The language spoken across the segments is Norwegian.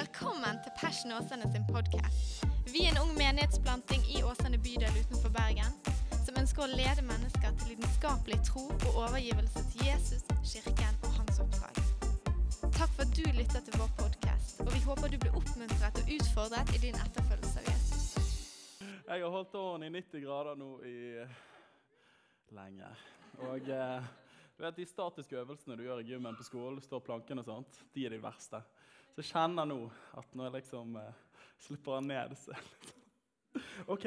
Velkommen til Passion Åsane sin podkast. Vi er en ung menighetsplanting i Åsane bydel utenfor Bergen som ønsker å lede mennesker til lidenskapelig tro og overgivelse til Jesus, kirken og hans oppdrag. Takk for at du lytter til vår podkast, og vi håper du blir oppmuntret og utfordret i din etterfølgelse av Jesus. Jeg har holdt åren i 90 grader nå i lenge. Og eh, du vet, De statiske øvelsene du gjør i gymmen på skolen, står plankene og sånt, de er de verste. Så jeg kjenner nå at når jeg liksom eh, slipper han ned så liksom, OK,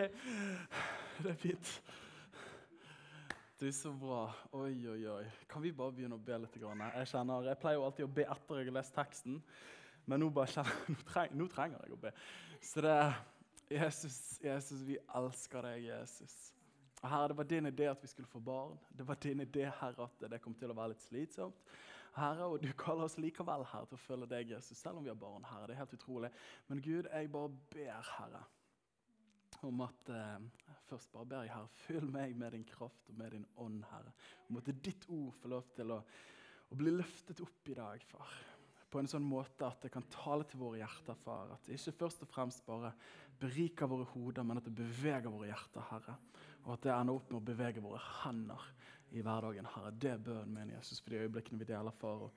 det er fint. Du, så bra. Oi, oi, oi. Kan vi bare begynne å be litt? Grann? Jeg kjenner, jeg pleier jo alltid å be etter jeg har lest teksten, men nå, bare kjenner, nå, treng, nå trenger jeg å be. Så det er Jesus, Jesus, vi elsker deg, Jesus. Og Herre, Det var din idé at vi skulle få barn. Det var din idé Herre, at det kom til å være litt slitsomt. Herre, og Du kaller oss likevel her til å følge deg, Jesus, selv om vi har barn. Herre. Det er helt utrolig. Men Gud, jeg bare ber, Herre, om at eh, Først bare ber jeg, Herre, fyll meg med din kraft og med din ånd, Herre. Om at ditt ord får lov til å, å bli løftet opp i dag, far på en sånn måte at det kan tale til våre hjerter, far. At det ikke først og fremst bare beriker våre hoder, men at det beveger våre hjerter, Herre. Og at det ender opp med å bevege våre hender i hverdagen, Herre. Det er bønnen min, Jesus, for de øyeblikkene vi deler, for.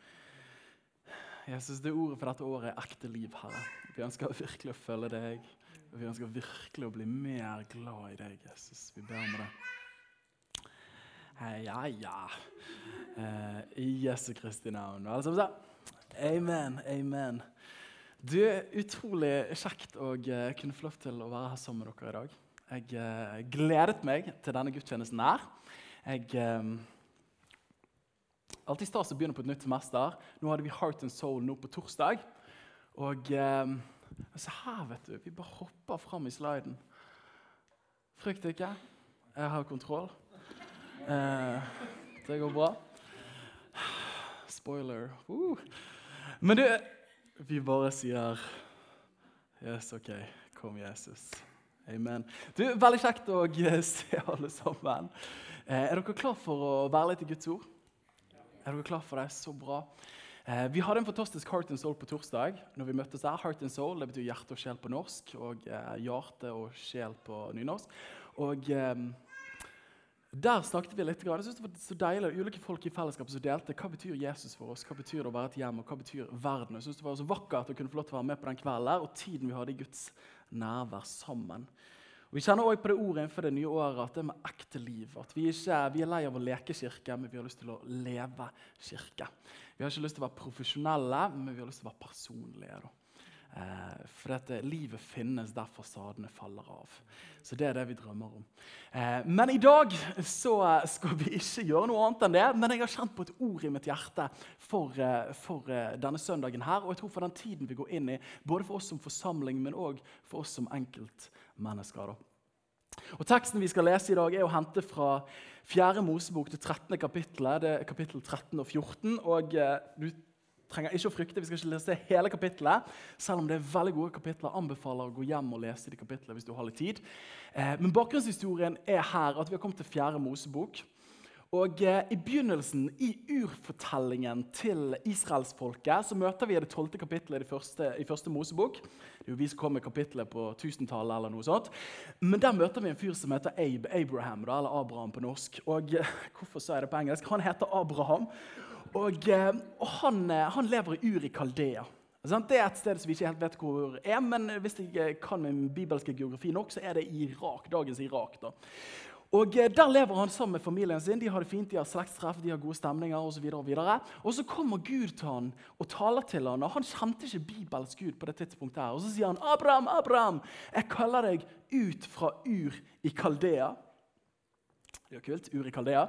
Jesus, det ordet for dette året er ekte liv, Herre. Vi ønsker virkelig å følge deg. Og vi ønsker virkelig å bli mer glad i deg, Jesus. Vi ber om det. Hei, ja, ja. Eh, I Jesu Kristi navn. Alle sammen? Amen, amen. Du, Utrolig kjekt å uh, kunne få lov til å være her sammen med dere i dag. Jeg uh, gledet meg til denne gudstjenesten her. Jeg, eh, alltid stas å begynne på et nytt semester. Nå hadde vi Heart and Soul nå på torsdag. Og eh, altså her, vet du, vi bare hopper fram i sliden. Frykt ikke. Jeg har kontroll. Eh, det går bra. Spoiler. Uh. Men du, vi bare sier Yes, OK. Kom, Jesus. Amen. Du, Veldig kjekt å se alle sammen. Eh, er dere klar for å være litt i Guds ord? Er dere klar for det? Så bra. Eh, vi hadde en fantastisk Heart and Soul på torsdag. når vi møttes her. Heart and Soul det betyr hjerte og sjel på norsk og eh, hjerte og sjel på nynorsk. Og... Der snakket vi litt. Jeg synes det var så deilig, Ulike folk i fellesskapet som delte hva betyr Jesus for oss, hva betyr det å være et hjem, og hva betyr verden. Jeg synes Det var så vakkert å kunne få lov til å være med på den kvelden og tiden vi hadde i Guds nærvær sammen. Vi kjenner også på det ordet innenfor det nye året at det er med ekte liv. At vi, ikke, vi er lei av å leke kirke, men vi har lyst til å leve kirke. Vi har ikke lyst til å være profesjonelle, men vi har lyst til å være personlige. da. Eh, for dette, livet finnes der fasadene faller av. Så det er det vi drømmer om. Eh, men i dag så skal vi ikke gjøre noe annet enn det. Men jeg har kjent på et ord i mitt hjerte for, eh, for eh, denne søndagen her. Og jeg tror for den tiden vi går inn i, både for oss som forsamling, men òg for oss som enkeltmennesker. Og Teksten vi skal lese i dag, er å hente fra 4. Mosebok, til 13. kapittelet. Det er kapittel 13 og 14. og eh, du trenger ikke å frykte. Vi skal ikke lese hele kapittelet, selv om det er veldig gode kapitler. Anbefaler å gå hjem og lese de kapitlene hvis du har litt tid. Eh, men bakgrunnshistorien er her at vi har kommet til fjerde Mosebok. Og eh, I begynnelsen, i urfortellingen til israelsfolket, så møter vi det tolvte kapittelet i første, i første Mosebok. Det er jo vi som kom med kapittelet på tusentallet. eller noe sånt. Men der møter vi en fyr som heter Abe, Abraham, da, eller Abraham på norsk. Og eh, Hvorfor sa jeg det på engelsk? Han heter Abraham. Og, eh, og han, eh, han, lever i Ur i Kaldea. Det er et sted som vi ikke helt vet hvor er, men hvis jeg eh, kan min bibelske geografi nok, så er det Irak, dagens Irak. da. Og Der lever han sammen med familien sin. De har det fint, de har slektstreff, de har gode stemninger osv. Og, og, og så kommer Gud til han og taler til han, og Han kjente ikke Bibels Gud på det tidspunktet. her. Og Så sier han, 'Abraham, Abraham, jeg kaller deg ut fra Ur i Kaldea.' Det var kult. Uri Kaldea.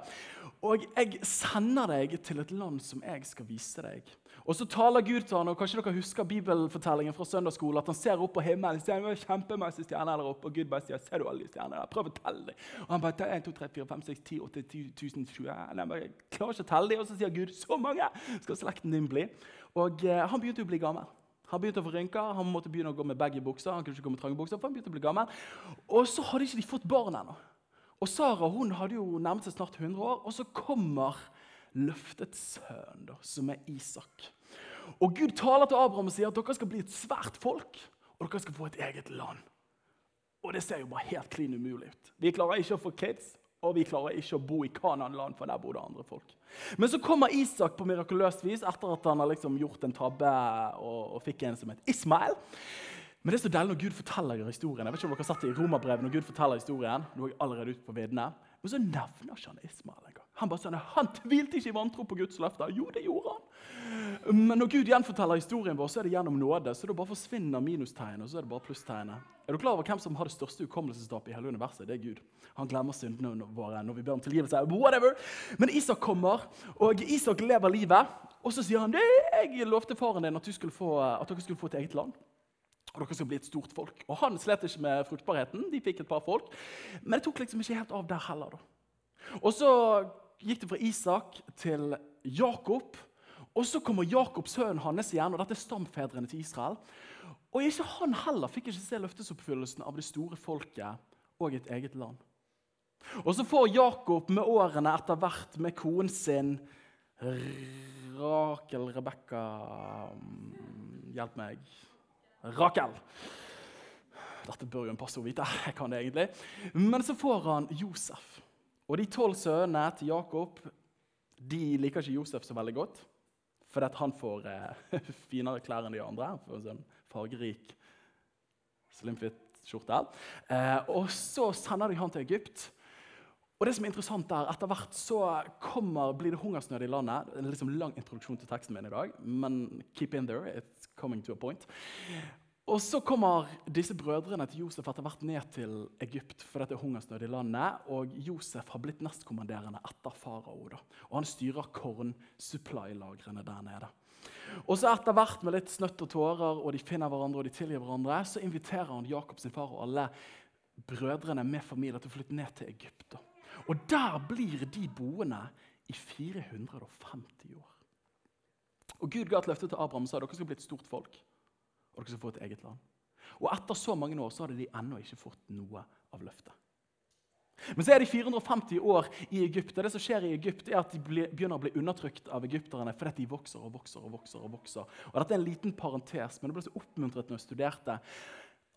Og jeg sender deg til et land som jeg skal vise deg. Og så taler Gud til han, og Kanskje dere husker bibelfortellingen fra søndagsskolen. At han ser opp på himmelen ser det kjempemasse stjerner der oppe, og Gud bare sier ser du alle de stjernene der? Prøv å telle dem. Og han bare 1, 2, 3, 4, 5, 6, 10, 8, 10, 1000, 20 Han bare klarer ikke å telle dem. Og så sier Gud så mange skal slekten din bli. Og eh, han begynte å bli gammel. Han begynte å få rynker, han måtte begynne å gå med baggy bukser. han kunne ikke gå med trange bukser, for han begynte å bli gammel. Og så hadde ikke de fått barn ennå. Og Sara hun hadde jo nærmet seg snart 100 år, og så kommer løftets sønn, som er Isak. Og Gud taler til Abraham og sier at dere skal bli et svært folk, og dere skal få et eget land. Og det ser jo bare helt klin umulig ut. Vi klarer ikke å få kids, og vi klarer ikke å bo i Kanan-land, for der bor det andre folk. Men så kommer Isak på mirakuløst vis etter at han har liksom gjort en tabbe og, og fikk en som het Ismael. Men det er så deilig når Gud forteller historien. Jeg vet ikke om dere har satt det i Romerbrevet når Gud forteller historien. Nå er jeg allerede ute på vidne. Men så nevner ikke han Ismael engang. Han bare sånn, han tvilte ikke i vantro på Guds løfter. Jo, det gjorde han. Men når Gud gjenforteller historien vår, så er det gjennom nåde. Så da bare forsvinner minustegnet, og så er det bare plusstegnet. Er du klar over hvem som har det største hukommelsestapet i hele universet? Det er Gud. Han glemmer syndene våre når vi ber om tilgivelse. Whatever. Men Isak kommer, og Isak lever livet. Og så sier han jeg lovte faren din at, få, at dere skulle få et eget land. Og dere skal bli et stort folk. Og Han slet ikke med fruktbarheten. De fikk et par folk. Men det tok liksom ikke helt av der heller. da. Og så gikk det fra Isak til Jakob. Og så kommer Jakobs sønn hans igjen, og dette er stamfedrene til Israel. Og ikke han heller fikk ikke se løftesoppfyllelsen av det store folket og et eget land. Og så får Jakob med årene etter hvert med konen sin Rakel Rebekka mm, Hjelp meg. Rakel. Dette bør jo en pastor vite. Jeg kan det egentlig. Men så får han Josef. Og de tolv sønnene til Jakob de liker ikke Josef så veldig godt. Fordi han får eh, finere klær enn de andre. Får en sånn fargerik slimfit-skjorte. Eh, og så sender de han til Egypt. Og det som er interessant er, Etter hvert så kommer, blir det hungersnød i landet. Det er liksom lang introduksjon til teksten min i dag, men keep in there. It's coming to a point. Og Så kommer disse brødrene til Josef etter hvert ned til Egypt. for dette er hungersnød i landet, og Josef har blitt nestkommanderende etter farao. Og Han styrer korn-supply-lagrene der nede. Og så etter hvert med litt snøtt og tårer, og de finner hverandre og de tilgir hverandre, så inviterer han Jakob far og alle brødrene med familie til å flytte ned til Egypt. Og der blir de boende i 450 år. Og Gud ga et løfte til Abraham og sa dere skal bli et stort folk og dere skal få et eget land. Og etter så mange år så hadde de ennå ikke fått noe av løftet. Men så er de 450 år i Egypt. og Det som skjer i Egypt, er at de begynner å bli undertrykt av egypterne fordi de vokser og vokser. og vokser og vokser. Og Dette er en liten parentes, men det ble så oppmuntret når jeg studerte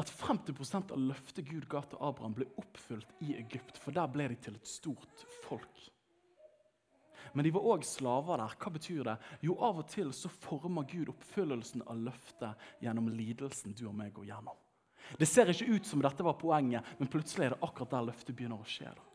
at 50% av løftet Gud ga til Abraham, ble oppfylt i Egypt. For der ble de til et stort folk. Men de var òg slaver der. Hva betyr det? Jo, av og til så former Gud oppfyllelsen av løftet gjennom lidelsen du og meg går gjennom. Det ser ikke ut som dette var poenget, men plutselig er det akkurat der løftet begynner å skje. da.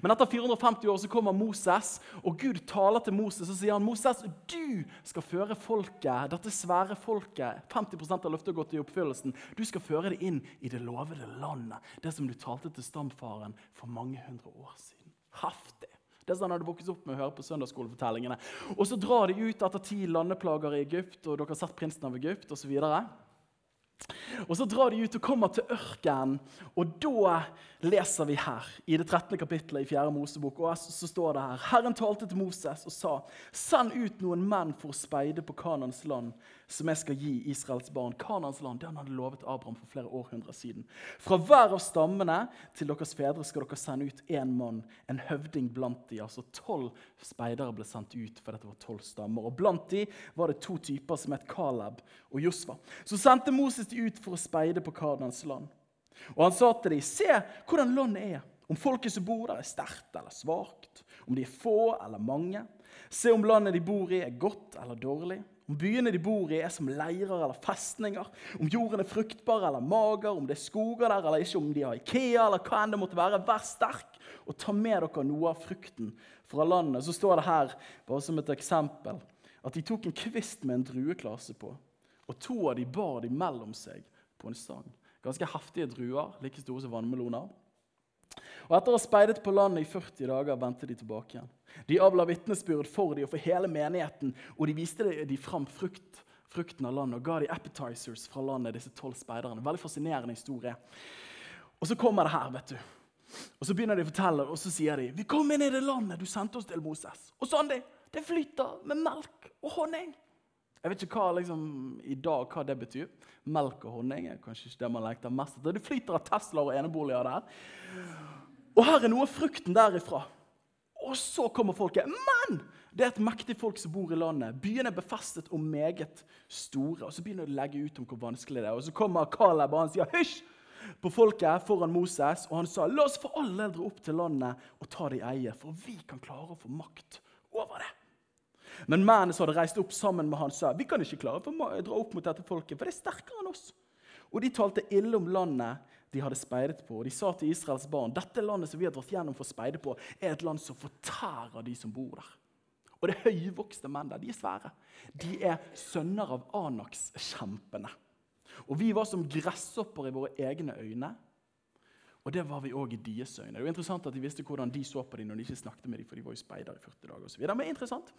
Men etter 450 år så kommer Moses, og Gud taler til Moses og sier han, Moses, du skal føre folket, dette svære folket, 50% av løftet har gått i oppfyllelsen, du skal føre det inn i det lovede landet, det som du talte til stamfaren for mange hundre år siden. Heftig. Det er sånn han hadde vokst opp med å høre på søndagsskolefortellingene. Og så drar de ut etter ti landeplager i Egypt, og dere har sett prinsen av Egypt osv. Og så drar de ut og kommer til ørkenen, og da leser vi her i det 13. kapittelet i 4. Mosebok. og så står det her, Herren talte til Moses og sa, send ut noen menn for å speide på Kanans land, som jeg skal gi Israels barn. Kanans land, det han hadde lovet Abraham for flere århundrer siden. Fra hver av stammene til deres fedre skal dere sende ut én mann, en høvding blant de. Altså tolv speidere ble sendt ut, for dette var tolv stammer. Og blant de var det to typer som het Kaleb og Josva. Så sendte Moses de ut for å speide på Kanans land. Og han sa til dem, se hvordan landet er, om folket som bor der, er sterkt eller svakt, om de er få eller mange. Se om landet de bor i, er godt eller dårlig. Om byene de bor i, er som leirer eller festninger. Om jorden er fruktbar eller mager, om det er skoger der eller ikke, om de har Ikea eller hva enn det måtte være. Vær sterk og ta med dere noe av frukten fra landet. Så står det her, bare som et eksempel, at de tok en kvist med en drueklase på. Og to av de bar de mellom seg på en stang. Ganske heftige druer, like store som vannmeloner. Og Etter å ha speidet på landet i 40 dager vendte de tilbake igjen. De avla vitnesbyrd for de og for hele menigheten, og de viste de fram frukt, frukten av landet og ga de appetizers fra landet, disse tolv speiderne. Veldig fascinerende historie. Og så kommer det her, vet du. Og Så begynner de å fortelle, og så sier de vi kom inn i det landet du sendte oss til, Moses. Og sånn det, det flyter med melk og honning. Jeg vet ikke hva, liksom, i dag hva det betyr. Melk og honning er kanskje ikke det man lengter mest etter. Det flyter av Tesla og eneboliger der. Og her er noe av frukten derifra. Og så kommer folket. Men Det er et mektig folk som bor i landet. Byene er befestet og meget store. Og Så begynner de å legge ut om hvor vanskelig det er. Og Så kommer Caleb og han sier hysj på folket foran Moses. Og han sa la oss for all del dra opp til landet og ta det i eie, for vi kan klare å få makt over det. Men mennene som hadde reist opp sammen med han, sa vi kan ikke klare å dra opp mot dette folket, for det er sterkere enn oss. Og de talte ille om landet de hadde speidet på. Og de sa til Israels barn dette landet som vi har dratt gjennom for å speide på, er et land som fortærer de som bor der. Og det er høyvokste menn der. De er svære. De er sønner av Anaks-kjempene. Og vi var som gresshopper i våre egne øyne. Og det var vi òg i deres øyne. Det var interessant at De visste hvordan de så på dem når de ikke snakket med dem, for de var jo speider i 40 dager. Og så videre. Men interessant.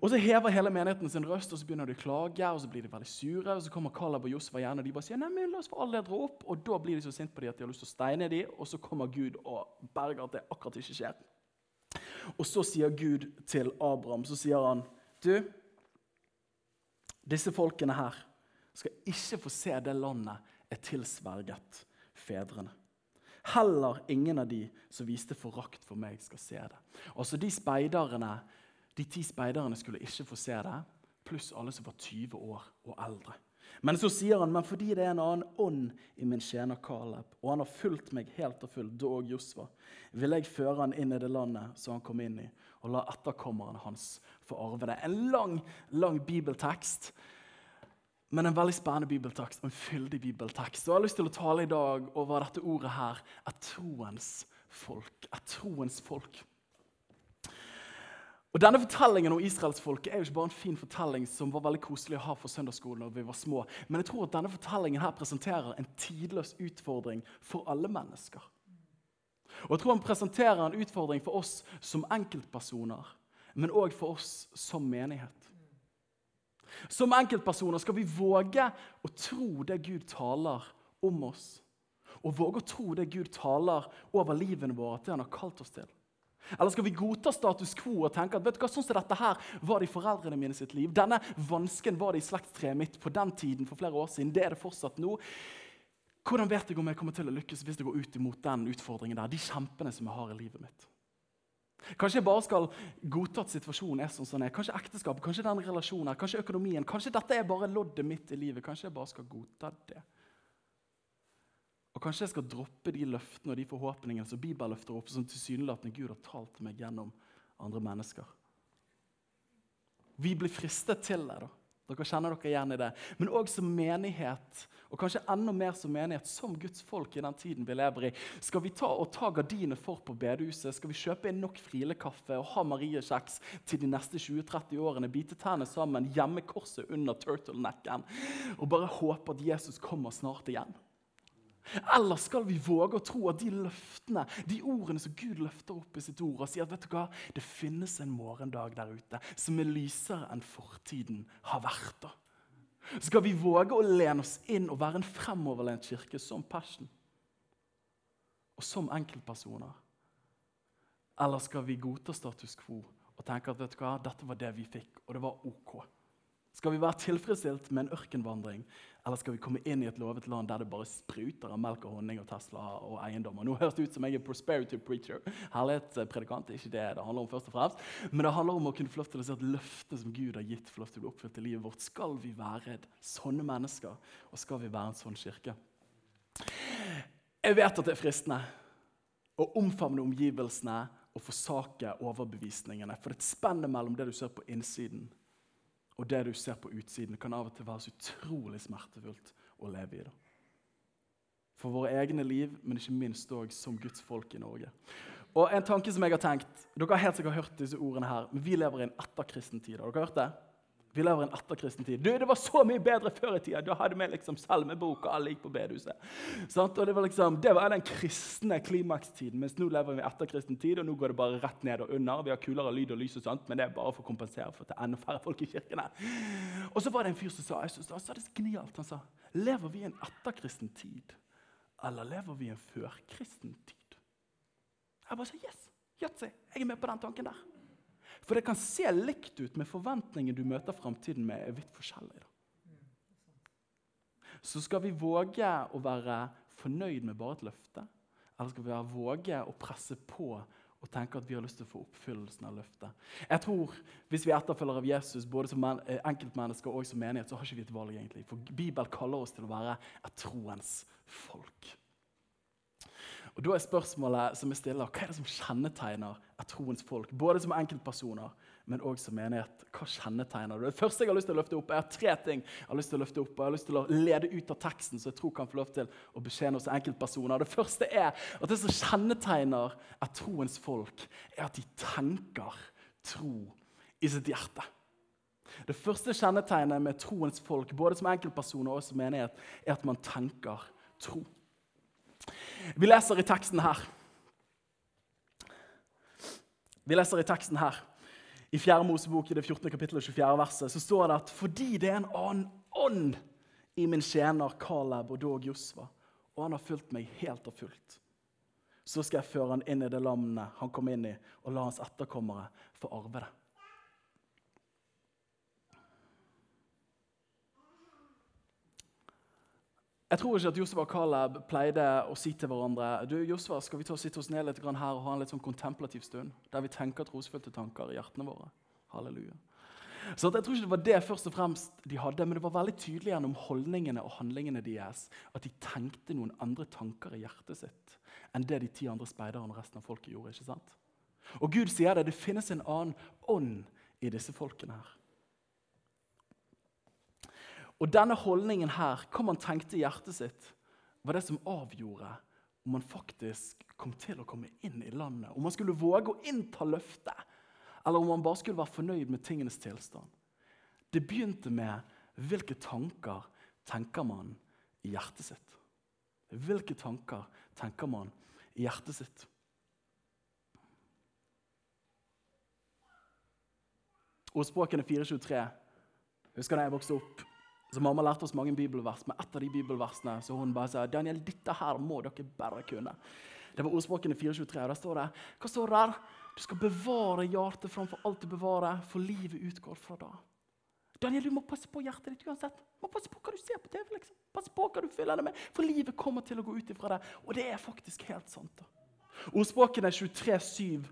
Og så hever hele menigheten sin røst, og så begynner de å klage, og så blir de veldig sure. og Så kommer Kalab og Josfa igjen, og de bare sier nei, men la oss for alle dra opp. Og da blir de så sinte på dem at de har lyst til å steine dem, og så kommer Gud og berger at det akkurat ikke skjer. Og så sier Gud til Abraham så sier han, du, disse folkene her skal ikke få se det landet er tilsverget fedrene. Heller ingen av de som viste forakt for meg, skal se det. Altså De de ti speiderne skulle ikke få se det, pluss alle som var 20 år og eldre. Men så sier han, men fordi det er en annen ånd i min tjener Caleb, og han har fulgt meg helt og fullt, dog Josva, vil jeg føre han inn i det landet som han kom inn i, og la etterkommerne hans få arve det. En lang, lang bibeltekst, men en veldig spennende bibeltekst og en fyldig bibeltekst. Og Jeg har lyst til å tale i dag over dette ordet her, et troens folk. Et troens folk. Og Denne fortellingen om israelsfolket er jo ikke bare en fin fortelling som var veldig koselig å ha for søndagsskolen når vi var små, men jeg tror at denne fortellingen her presenterer en tidløs utfordring for alle mennesker. Og jeg tror han presenterer en utfordring for oss som enkeltpersoner, men òg for oss som menighet. Som enkeltpersoner skal vi våge å tro det Gud taler om oss. Og våge å tro det Gud taler over livene våre, det han har kalt oss til. Eller skal vi godta status quo og tenke at vet du hva, sånn som dette her var det i foreldrene mine sitt liv? Denne vansken var det i slektstreet mitt på den tiden for flere år siden. Det er det fortsatt nå. Hvordan vet jeg om jeg kommer til å lykkes hvis jeg går ut imot den utfordringen der? De kjempene som jeg har i livet mitt. Kanskje jeg bare skal godta at situasjonen er sånn som den er. Kanskje ekteskapet, kanskje den relasjonen, her, kanskje økonomien. Kanskje dette er bare loddet mitt i livet. Kanskje jeg bare skal godta det. Og Kanskje jeg skal droppe de løftene og de forhåpningene som Bibelen løfter opp, som tilsynelatende Gud har talt meg gjennom andre mennesker. Vi blir fristet til det. da. Dere kjenner dere igjen i det. Men òg som menighet, og kanskje enda mer som menighet, som Guds folk i den tiden vi lever i. Skal vi ta og ta gardiner for på bedehuset? Skal vi kjøpe inn nok Frilekaffe og ha Marie-kjeks til de neste 20-30 årene? Bite tennene sammen, gjemme korset under turtlenecken og bare håpe at Jesus kommer snart igjen? Eller skal vi våge å tro at de løftene, de ordene som Gud løfter opp i sitt ord, og sier at vet du hva, det finnes en morgendag der ute som er lysere enn fortiden har vært? da? Skal vi våge å lene oss inn og være en fremoverlent kirke som Passion? Og som enkeltpersoner? Eller skal vi godta status quo og tenke at vet du hva, dette var det vi fikk, og det var OK? Skal vi være tilfredsstilt med en ørkenvandring, eller skal vi komme inn i et lovet land der det bare spruter av melk og honning og Tesla og eiendommer? Nå høres det ut som jeg er prosperity preacher. Herlighetspredikant. ikke det det handler om først og fremst. Men det handler om å kunne få lov til å si at løftene som Gud har gitt, får lov til å bli oppfylt i livet vårt. Skal vi være sånne mennesker, og skal vi være en sånn kirke? Jeg vet at det er fristende å omfavne omgivelsene og forsake overbevisningene. For det er et spenn mellom det du ser på innsiden, og det du ser på utsiden, kan av og til være så utrolig smertefullt å leve i. det. For våre egne liv, men ikke minst også som Guds folk i Norge. Og en tanke som jeg har tenkt, Dere har helt sikkert hørt disse ordene her, men vi lever i en etterkristen tid. Har dere hørt det? Vi lever i en etterkristen tid. Det var så mye bedre før i tida. Da hadde vi liksom salmebok, og alle gikk på bedehuset. Og Det var liksom, det var den kristne klimakstiden. Mens nå lever vi i etterkristen tid, og nå går det bare rett ned og under. Vi har kulere lyd og lys, og sånt, men det er bare for å kompensere for at det er enda færre folk i kirkene. Og så var det en fyr som sa jeg synes, sa det så genialt, han sa, lever vi i en etterkristen tid, eller lever vi i en førkristen tid? Jeg bare sa yes, yatzy, jeg er med på den tanken der. For det kan se likt ut, med forventningen du møter framtiden med, er vidt forskjellig. Så skal vi våge å være fornøyd med bare et løfte? Eller skal vi våge å presse på og tenke at vi har lyst til å få oppfyllelsen av løftet. Jeg tror, Hvis vi er etterfølgere av Jesus, både som eh, enkeltmennesker og som menighet, så har ikke vi et valg. egentlig. For Bibelen kaller oss til å være et troens folk. Og Da er spørsmålet som jeg stiller, hva er det som kjennetegner et troens folk? Både som enkeltpersoner, men òg som menighet. Hva kjennetegner det? Det første jeg har lyst til å løfte opp, er tre ting. Jeg har lyst til å løfte opp, og jeg har lyst til å lede ut av teksten, så jeg tror kan få lov til å betjene oss enkeltpersoner. Det første er at det som kjennetegner et troens folk, er at de tenker tro i sitt hjerte. Det første kjennetegnet med troens folk, både som enkeltpersoner og som menighet, er at man tenker tro. Vi leser i teksten her. Vi leser i teksten her. I 4. Mosebok i det 14. kapittelet 24. verset så står det at fordi det er en annen ånd i min tjener Caleb og dog Josva, og han har fulgt meg helt og fullt, så skal jeg føre han inn i det landet han kom inn i, og la hans etterkommere få arve det. Jeg tror ikke at Josef og Caleb pleide å si til hverandre du, Josef, skal vi ta og sitte oss ned litt her og ha en litt sånn kontemplativ stund, der vi tenker trosfylte tanker i hjertene våre. Halleluja. Så Jeg tror ikke det var det først og fremst de hadde, men det var veldig tydelig gjennom holdningene og handlingene deres at de tenkte noen andre tanker i hjertet sitt enn det de ti andre speiderne og resten av folket gjorde. ikke sant? Og Gud sier det, det finnes en annen ånd i disse folkene her. Og denne holdningen her, hva man tenkte i hjertet sitt, var det som avgjorde om man faktisk kom til å komme inn i landet. Om man skulle våge å innta løftet, eller om man bare skulle være fornøyd med tingenes tilstand. Det begynte med hvilke tanker tenker man i hjertet sitt. Hvilke tanker tenker man i hjertet sitt? Ordspråkene 423. Husker da jeg vokste opp så Mamma lærte oss mange bibelvers, men et av de bibelversene så hun bare sa Daniel, dette her må dere bare kunne. Det var ordspråkene 423. og der står det, Hva står det der? Du skal bevare hjertet framfor alt du bevarer, for livet utgår fra da. Daniel, du må passe på hjertet ditt uansett. Du må passe på hva du ser på TV. liksom. Passe på hva du fyller det med, For livet kommer til å gå ut ifra det. Og det er faktisk helt sant. da. Ordspråkene 23,7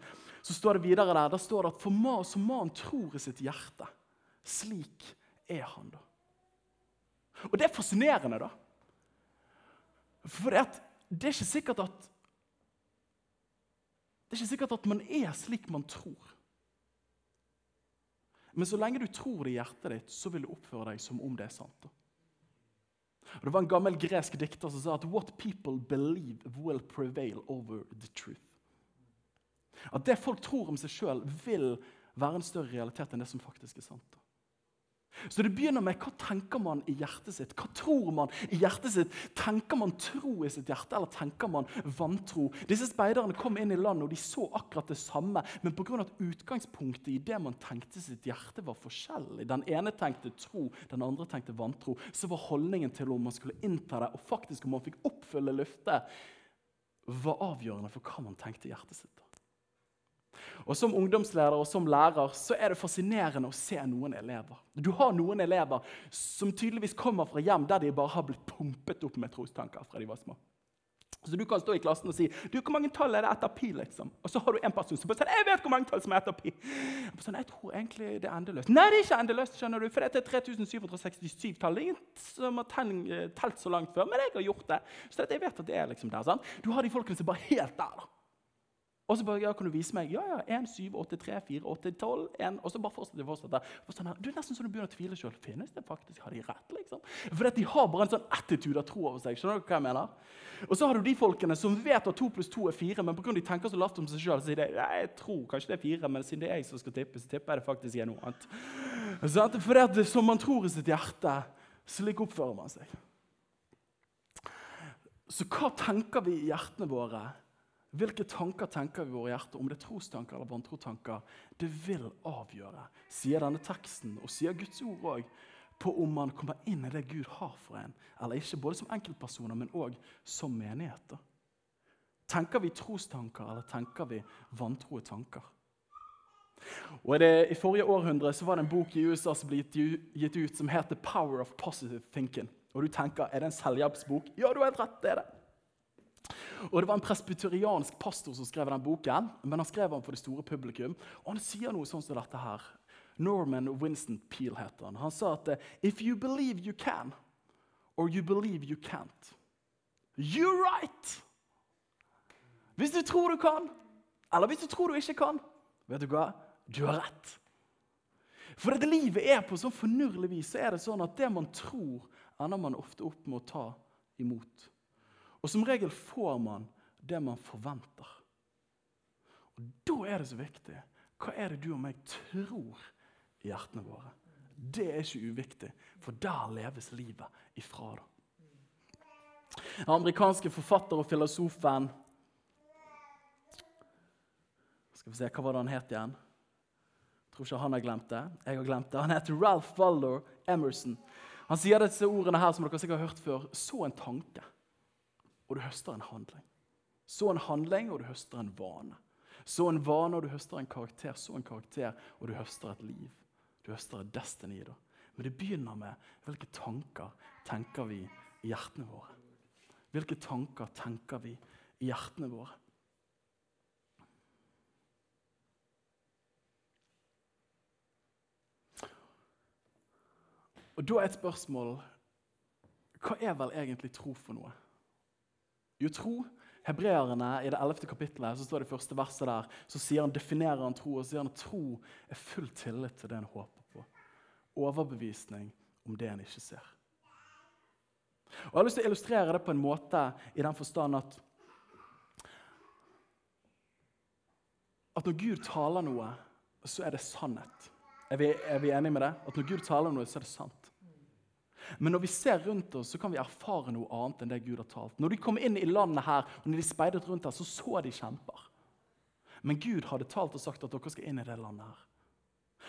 så står det videre der, der står det at for man som man tror i sitt hjerte, slik er han. da. Og det er fascinerende, da. For det, er ikke sikkert at Det er ikke sikkert at man er slik man tror. Men så lenge du tror det i hjertet ditt, så vil du oppføre deg som om det er sant. Og Det var en gammel gresk dikter som sa at 'what people believe will prevail over the truth'. At det folk tror om seg sjøl, vil være en større realitet enn det som faktisk er sant. Så det begynner med hva tenker man i hjertet sitt? Hva tror man i hjertet sitt? Tenker man tro i sitt hjerte, eller tenker man vantro? Disse speiderne kom inn i landet, og de så akkurat det samme. Men pga. at utgangspunktet i det man tenkte sitt hjerte, var forskjellig, den ene tenkte tro, den andre tenkte vantro, så var holdningen til om man skulle innta det, og faktisk om man fikk oppfylle løftet, var avgjørende for hva man tenkte i hjertet sitt. Og Som ungdomsleder og som lærer så er det fascinerende å se noen elever. Du har noen elever som tydeligvis kommer fra hjem der de bare har blitt pumpet opp med trostanker fra de var små. Så Du kan stå i klassen og si du, hvor mange tall er det etter pi. liksom? Og så har du en person som bare sier jeg vet hvor mange tall som er etter pi. Jeg, sånn, jeg tror egentlig det er endeløst. Nei, det er ikke endeløst, skjønner du, for det er 3767 tall. Er ingen som har telt så langt før, men jeg har gjort det. Så jeg vet at det er liksom der. sant? Du har de folkene som er bare helt der. da. Og så bare, ja, kan du vise meg? Ja, ja, 1, 7, 8, 3, 4, 8, 12, 1. Og så bare fortsetter. Og sånn her, du er nesten så du begynner å tvile sjøl. Finnes det faktisk? Har de rett? liksom? For de har bare en sånn attitude av tro over seg. skjønner du hva jeg mener? Og så har du de folkene som vet at 2 pluss 2 er 4, men pga. de tenker så lavt om seg sjøl, sier de jeg tror kanskje det er 4, men siden det er jeg som skal tippe, så tipper jeg det faktisk er noe annet. Sånn, for det at som man tror i sitt hjerte, slik oppfører man seg. Så hva tenker vi i hjertene våre hvilke tanker tenker vi i våre hjerter, om det er trostanker eller vantrotanker? Det vil avgjøre, sier denne teksten, og sier Guds ord òg, på om man kommer inn i det Gud har for en, eller ikke. Både som enkeltpersoner, men òg som menigheter. Tenker vi trostanker, eller tenker vi vantroe tanker? Og det, I forrige århundre så var det en bok i USA som ble gitt ut som heter 'Power of Positive Thinking'. Og du tenker, Er det en selvhjelpsbok? Ja, du har helt rett. det er det. Og Det var en presbyteriansk pastor som skrev den boken, men han skrev den for det store publikum. Og Han sier noe sånn som dette her. Norman Winston Peel heter han. Han sa at «If you believe you can, or you believe you can't, you're right!» Hvis du tror du kan, eller hvis du tror du ikke kan, vet du hva? Du har rett. For det livet er på sånn fornurlig vis, så er det sånn at det man tror, ender man ofte opp med å ta imot. Og som regel får man det man forventer. Og Da er det så viktig. Hva er det du og meg tror i hjertene våre? Det er ikke uviktig, for der leves livet ifra. da. Den amerikanske forfatter og filosofen Skal vi se, Hva var det han het igjen? Jeg tror ikke han har glemt det. Jeg har glemt det. Han heter Ralph Waldo Emerson. Han sier disse ordene her som dere sikkert har hørt før. Så en tanke, og du høster en handling. Så en handling, og du høster en vane. Så en vane, og du høster en karakter. Så en karakter, og du høster et liv. Du høster et destiny. da. Men det begynner med hvilke tanker tenker vi i hjertene våre. Hvilke tanker tenker vi i hjertene våre? Og Da er et spørsmål Hva er vel egentlig tro for noe? Jo, tro Hebreerne i det 11. kapittelet så står det første verset der, så sier han, definerer han tro og sier han at tro er full tillit til det en håper på. Overbevisning om det en ikke ser. Og Jeg har lyst til å illustrere det på en måte i den forstand at at når Gud taler noe, så er det sannhet. Er vi, er vi enige med det? At når Gud taler noe, så er det sant. Men når vi ser rundt oss, så kan vi erfare noe annet enn det Gud har talt. Når de kom inn i landet her, og når de speidet rundt her, så så de kjemper. Men Gud hadde talt og sagt at dere skal inn i det landet her.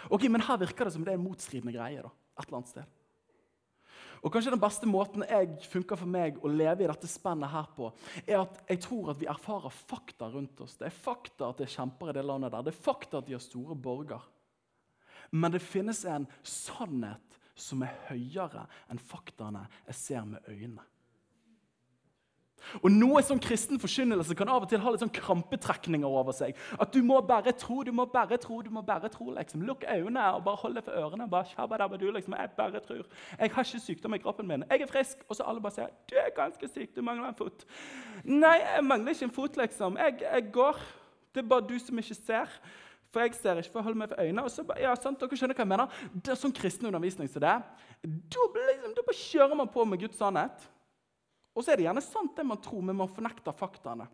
Ok, Men her virker det som det er en motstridende greie. da, et eller annet sted. Og kanskje Den beste måten jeg funker for meg å leve i dette spennet her på, er at jeg tror at vi erfarer fakta rundt oss. Det er fakta at det er kjemper i det landet der. Det er fakta at de har store borger. Men det finnes en sannhet som er høyere enn faktaene jeg ser med øynene. Og Noe som kristen forkynnelse kan av og til ha litt sånn krampetrekninger over seg. At du må bare tro, du må bare tro, du må bare tro. liksom. Lukk øynene og bare hold deg for ørene. bare du, liksom. Jeg bare tror. Jeg har ikke sykdom i kroppen min. Jeg er frisk. Og så alle bare sier du er ganske syk, du mangler en fot. Nei, jeg mangler ikke en fot, liksom. Jeg, jeg går. Det er bare du som ikke ser. For jeg ser ikke, for jeg holder meg for øynene. og så, ja, sant, dere skjønner hva jeg mener. Det er sånn kristen undervisning som det. Da, liksom, da kjører man på med Guds sannhet. Og så er det gjerne sant det man tror, men man fornekter faktaene.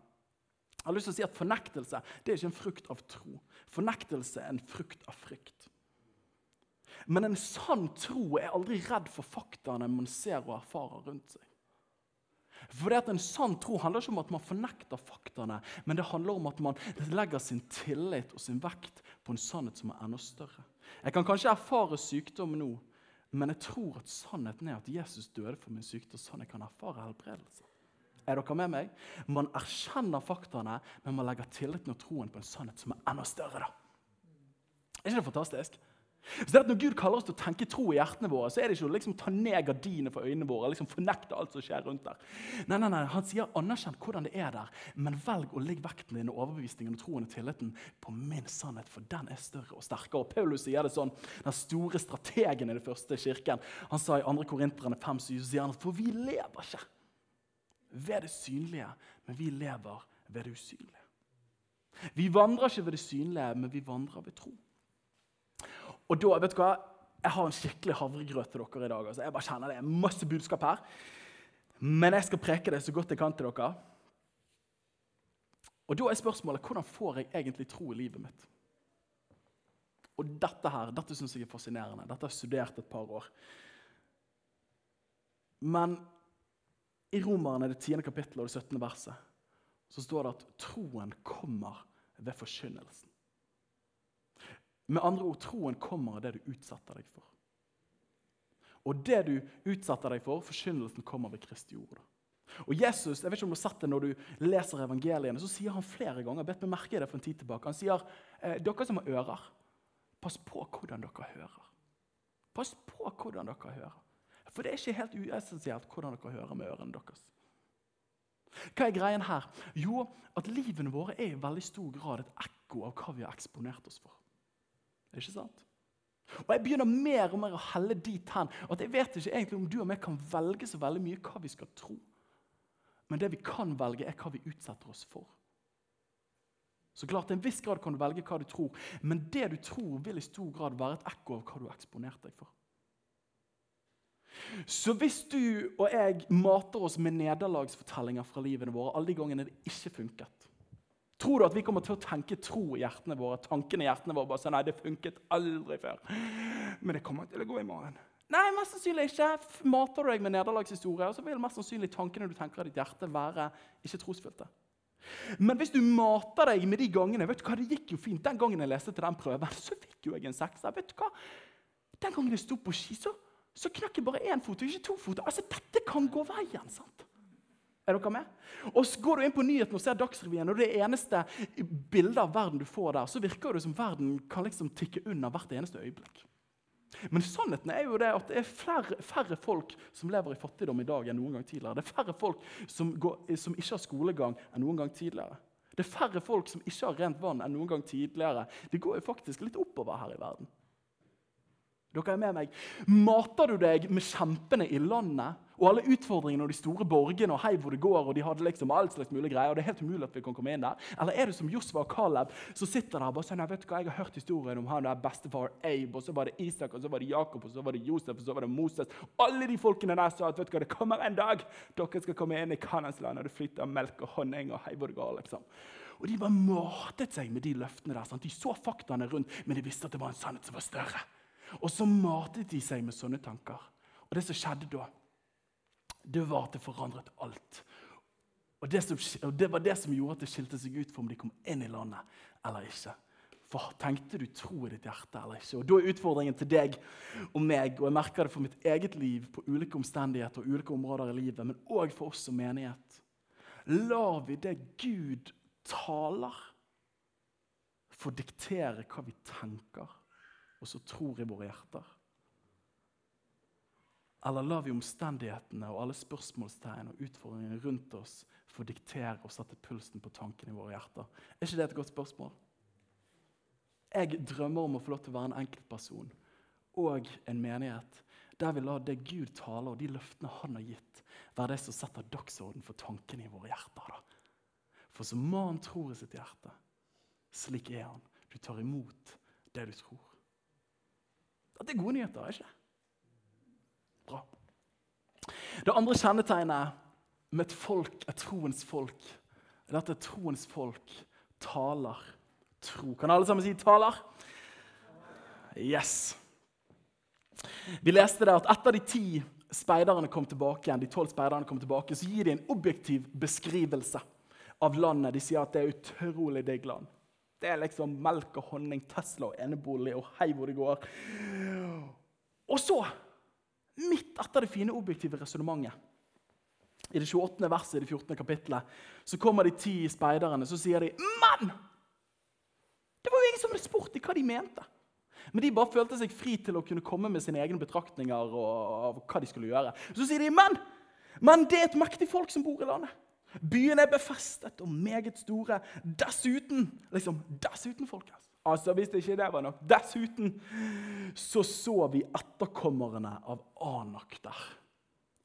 Jeg har lyst til å si at Fornektelse det er ikke en frukt av tro. Fornektelse er en frukt av frykt. Men en sann tro er aldri redd for faktaene man ser og erfarer rundt seg. For det at En sann tro handler ikke om at man fornekter faktaene, men det handler om at man legger sin tillit og sin vekt på en sannhet som er enda større. Jeg kan kanskje erfare sykdom nå, men jeg tror at sannheten er at Jesus døde for min sykdom, sånn jeg kan erfare helbredelse. Er dere med meg? Man erkjenner faktaene, men man legger tilliten og troen på en sannhet som er enda større. da. Er ikke det fantastisk? Så det at Når Gud kaller oss til å tenke tro i hjertene våre, så er det ikke å liksom ta ned gardinene for øynene våre. liksom fornekte alt som skjer rundt der. Nei, nei, nei, Han sier anerkjenn hvordan det er der, men velg å legge vekten din og overbevisningen og troen og tilliten på min sannhet, for den er større og sterkere. Og Paulus sier det sånn, Den store strategen i den første kirken han sa i 2. Korinterne 5, så sier han at for vi lever ikke ved det synlige, men vi lever ved det usynlige. Vi vandrer ikke ved det synlige, men vi vandrer ved tro. Og da, vet du hva? Jeg har en skikkelig havregrøt til dere i dag. Altså. Jeg bare kjenner Det er masse budskap her. Men jeg skal preke det så godt jeg kan til dere. Og Da er spørsmålet hvordan får jeg egentlig tro i livet mitt? Og Dette her, dette syns jeg er fascinerende. Dette har jeg studert et par år. Men i Romerne, det 10. kapittelet og det 17. verset, så står det at troen kommer ved forkynnelsen. Med andre ord, troen kommer av det du utsetter deg for. Og det du utsetter deg for, forkynnelsen kommer ved Kristi ord. Og Jesus, jeg vet ikke om du har sett det Når du leser evangeliene, så sier han flere ganger bedt meg merke det for en tid tilbake, han sier eh, dere som har ører, pass på hvordan dere hører. Pass på hvordan dere hører. For det er ikke helt uessensielt hvordan dere hører med ørene deres. Hva er greien her? Jo, at livene våre er i veldig stor grad et ekko av hva vi har eksponert oss for. Ikke sant? Og Jeg begynner mer og mer å helle dit hen at jeg vet ikke egentlig om du og meg kan velge så veldig mye hva vi skal tro. Men det vi kan velge, er hva vi utsetter oss for. Så klart, Til en viss grad kan du velge hva du tror, men det du tror, vil i stor grad være et ekko av hva du har eksponert deg for. Så hvis du og jeg mater oss med nederlagsfortellinger fra livene våre alle de gangene det ikke funket, tror du at vi kommer til å tenke tro i hjertene våre? tankene i hjertene våre, bare sånn, nei, det funket aldri før. Men det kommer til å gå i morgen. Nei, mest sannsynlig ikke. Mater du deg med nederlagshistorie, så vil mest sannsynlig tankene du tenker i ditt hjerte, være ikke trosfylte. Men hvis du mater deg med de gangene vet du hva, Det gikk jo fint. Den gangen jeg leste til den prøven, så fikk jo jeg en sekser. Vet du hva? Den gangen jeg sto på ski, så så knakk jeg bare én fot og ikke to fot. Altså, Dette kan gå veien. sant? Er dere med? Og så Går du inn på nyhetene og ser Dagsrevyen, og det eneste bildet av verden du får der, så virker det som verden kan liksom tikke unna hvert eneste øyeblikk. Men sannheten er jo det at det er flere, færre folk som lever i fattigdom i dag enn noen gang tidligere. Det er færre folk som, går, som ikke har skolegang enn noen gang tidligere. Det er færre folk som ikke har rent vann enn noen gang tidligere. Det går jo faktisk litt oppover her i verden. Dere er med meg. Mater du deg med kjempene i landet og alle utfordringene og de store borgene og hei hvor det går, og de hadde liksom alt slags mulig greier, og det er helt umulig at vi kan komme inn der? Eller er det som Josva og Caleb, som sitter der og bare sier vet du hva, jeg har hørt historien om han der bestefar Abe, og så var det Isak, og så var det Jakob, og så var det Josef, og så var det Moses. Alle de folkene der sa at vet du hva, det kommer en dag dere skal komme inn i Kanans land, og det flyter melk og honning og hei hvor det går. liksom. Og De bare matet seg med de løftene der. sant? De så faktaene rundt, men de visste at det var en sannhet som var større. Og så matet de seg med sånne tanker. Og det som skjedde da, det var at det forandret alt. Og det, som, og det var det som gjorde at det skilte seg ut for om de kom inn i landet eller ikke. For Tenkte du tro i ditt hjerte eller ikke? Og Da er utfordringen til deg og meg, og jeg merker det for mitt eget liv på ulike omstendigheter og ulike områder i livet, men òg for oss som menighet. Lar vi det Gud taler, få diktere hva vi tenker? og så tror i våre hjerter? Eller lar vi omstendighetene og alle spørsmålstegn og utfordringene rundt oss få diktere og sette pulsen på tankene i våre hjerter? Er ikke det et godt spørsmål? Jeg drømmer om å få lov til å være en enkeltperson og en menighet der vi lar det Gud taler, og de løftene han har gitt, være det som setter dagsorden for tankene i våre hjerter. For som mannen tror i sitt hjerte, slik er han. Du tar imot det du tror. Dette er gode nyheter, ikke Bra. Det andre kjennetegnet med et folk, et troens folk, er at et troens folk taler tro. Kan alle sammen si 'taler'? Yes. Vi leste det at etter de ti speiderne kom tilbake igjen, de tolv speiderne kom tilbake, så gir de en objektiv beskrivelse av landet. De sier at det er utrolig digg land. Det er liksom melk og honning, Tesla og enebolig og hei hvor det går. Og så, midt etter det fine objektive resonnementet, i det 28. verset i det 14. kapittelet, så kommer de ti speiderne så sier de, Men! Det var jo ingen som hadde spurt dem hva de mente. Men de bare følte seg fri til å kunne komme med sine egne betraktninger og, og hva de skulle gjøre. Så sier de, men, men det er et mektig folk som bor i landet. Byene er befestet og meget store. Dessuten liksom, dessuten, folkens. Altså, Hvis det ikke det var nok Dessuten så så vi etterkommerne av Anak der.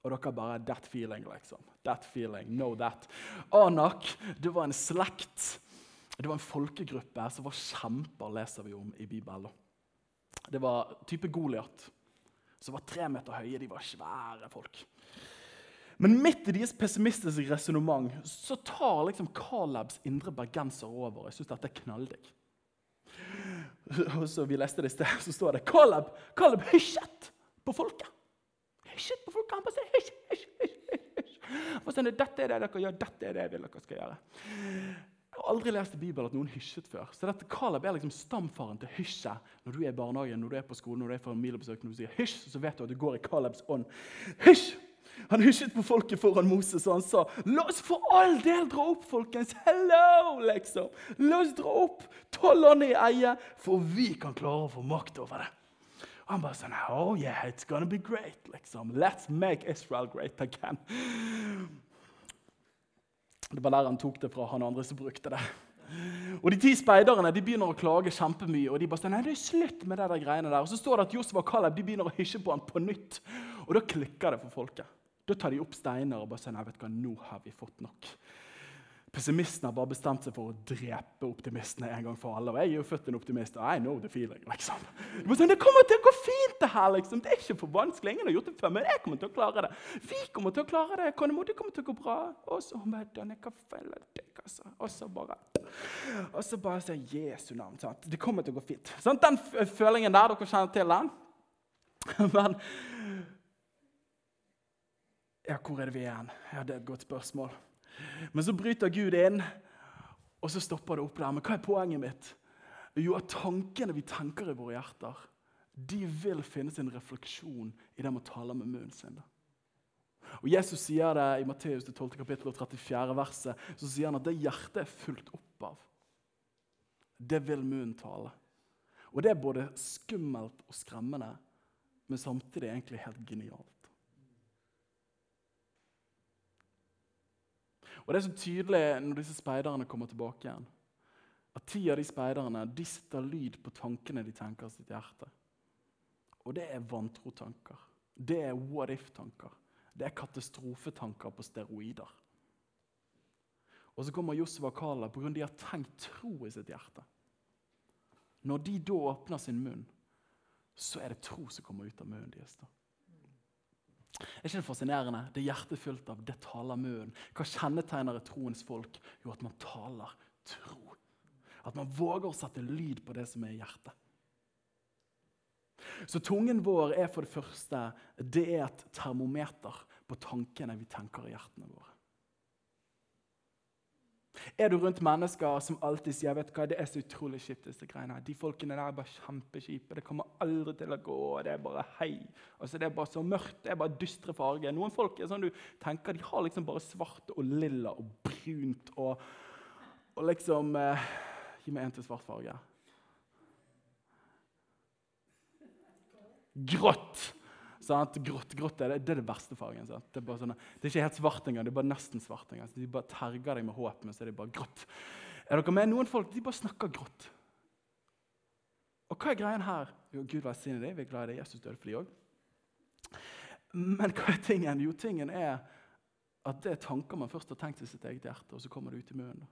Og dere bare That feeling, liksom. That feeling, know that. Anak det var en slekt, det var en folkegruppe som var kjemper, leser vi om i Bibelen. Det var type Goliat, som var tre meter høye. De var svære folk. Men midt i deres pessimistiske resonnement så tar liksom Calebs indre bergenser over. Jeg syns dette er knalldigg. Og så vi leste det i sted, så står det Caleb, Caleb hysjet på folket. Hysjet på folket. Han bare sier hysj, hysj, hysj. hysj. Dette er det dere gjør, dette er det jeg vil dere skal gjøre. Jeg har aldri lest i Bibelen at noen hysjet før. Så dette Caleb er liksom stamfaren til hysje. Når du er i barnehagen, når du er på skolen, når du er på familiebesøk, når du sier hysj, så vet du at du går i Calebs ånd. Hysj! Han hysjet på folket foran Moses, og han sa La oss for all del dra opp, folkens. Hello, liksom. La oss dra opp, landet i eie, for vi kan klare å få makt over det. Og han bare sånn Oh yeah, it's gonna be great. liksom. Let's make Israel great again. Det var der han tok det fra, han andre som brukte det. Og De ti speiderne de begynner å klage kjempemye. og de bare sånn, nei, det er slutt med det der greiene der. Og Så står det at Josef og Caleb de begynner å hysje på han på nytt. Og Da klikker det for folket. Da tar de opp steiner og bare sier nei, vet du hva, nå har vi fått nok. Pessimisten har bare bestemt seg for å drepe optimistene en gang for alle. Og jeg er jo født en optimist, og I know the feeling. liksom. Sånn, det kommer til å gå fint, det her. liksom. Det er ikke for vanskelig. Ingen har gjort det før, men jeg kommer til å klare det. Vi kommer til å klare det. Det kommer til å gå bra. Og så altså. Og så bare Og så bare sier Jesu navn. sant? Det kommer til å gå fint. Sånn, den følingen der, dere kjenner til den? Men Ja, hvor er det vi er igjen? Ja, Det er et godt spørsmål. Men så bryter Gud inn, og så stopper det opp der. Men hva er poenget mitt? Jo, at tankene vi tenker i våre hjerter, de vil finne sin refleksjon i det man taler med munnen sin. Og Jesus sier det i Matteus 12. kapittel og 34. verset. Så sier han at det hjertet er fullt opp av. Det vil munnen tale. Og det er både skummelt og skremmende, men samtidig egentlig helt genialt. Og Det er så tydelig når disse speiderne kommer tilbake igjen, at ti av de speiderne de sitter lyd på tankene de tenker i sitt hjerte. Og det er vantro-tanker. Det er what if-tanker. Det er katastrofetanker på steroider. Og så kommer Josef og Kala pga. de har tenkt tro i sitt hjerte. Når de da åpner sin munn, så er det tro som kommer ut av munnen deres. da. Er ikke det fascinerende? Det er hjertet av. Det taler munnen. Hva kjennetegner troens folk? Jo, at man taler tro. At man våger å sette lyd på det som er i hjertet. Så tungen vår er for det første det er et termometer på tankene vi tenker i hjertene våre. Er du rundt mennesker som alltid sier vet du hva, det er så utrolig kjipt, disse greiene. De folkene der er bare kjempekjipe. Det kommer aldri til å gå. Det er bare hei. Altså, det er bare så mørkt. Det er bare dystre farger. Noen folk er sånn du tenker, de har liksom bare svart og lilla og brunt og, og liksom eh, Gi meg en til svart farge. Grått. Sant? Grått, grått er det, det, er det verste fargen. Sant? Det er, sånn, det, er ikke helt svart engang, det er bare nesten svart. engang. De bare terger deg med håp, men så er det bare grått. Er dere med? Noen folk de bare snakker grått. Og hva er greien her? Jo, Gud velsigne deg, vi er glad i deg. Jesus døde for de òg. Men hva er tingen? Jo, tingen er at det er tanker man først har tenkt i sitt eget hjerte, og så kommer det ut i munnen.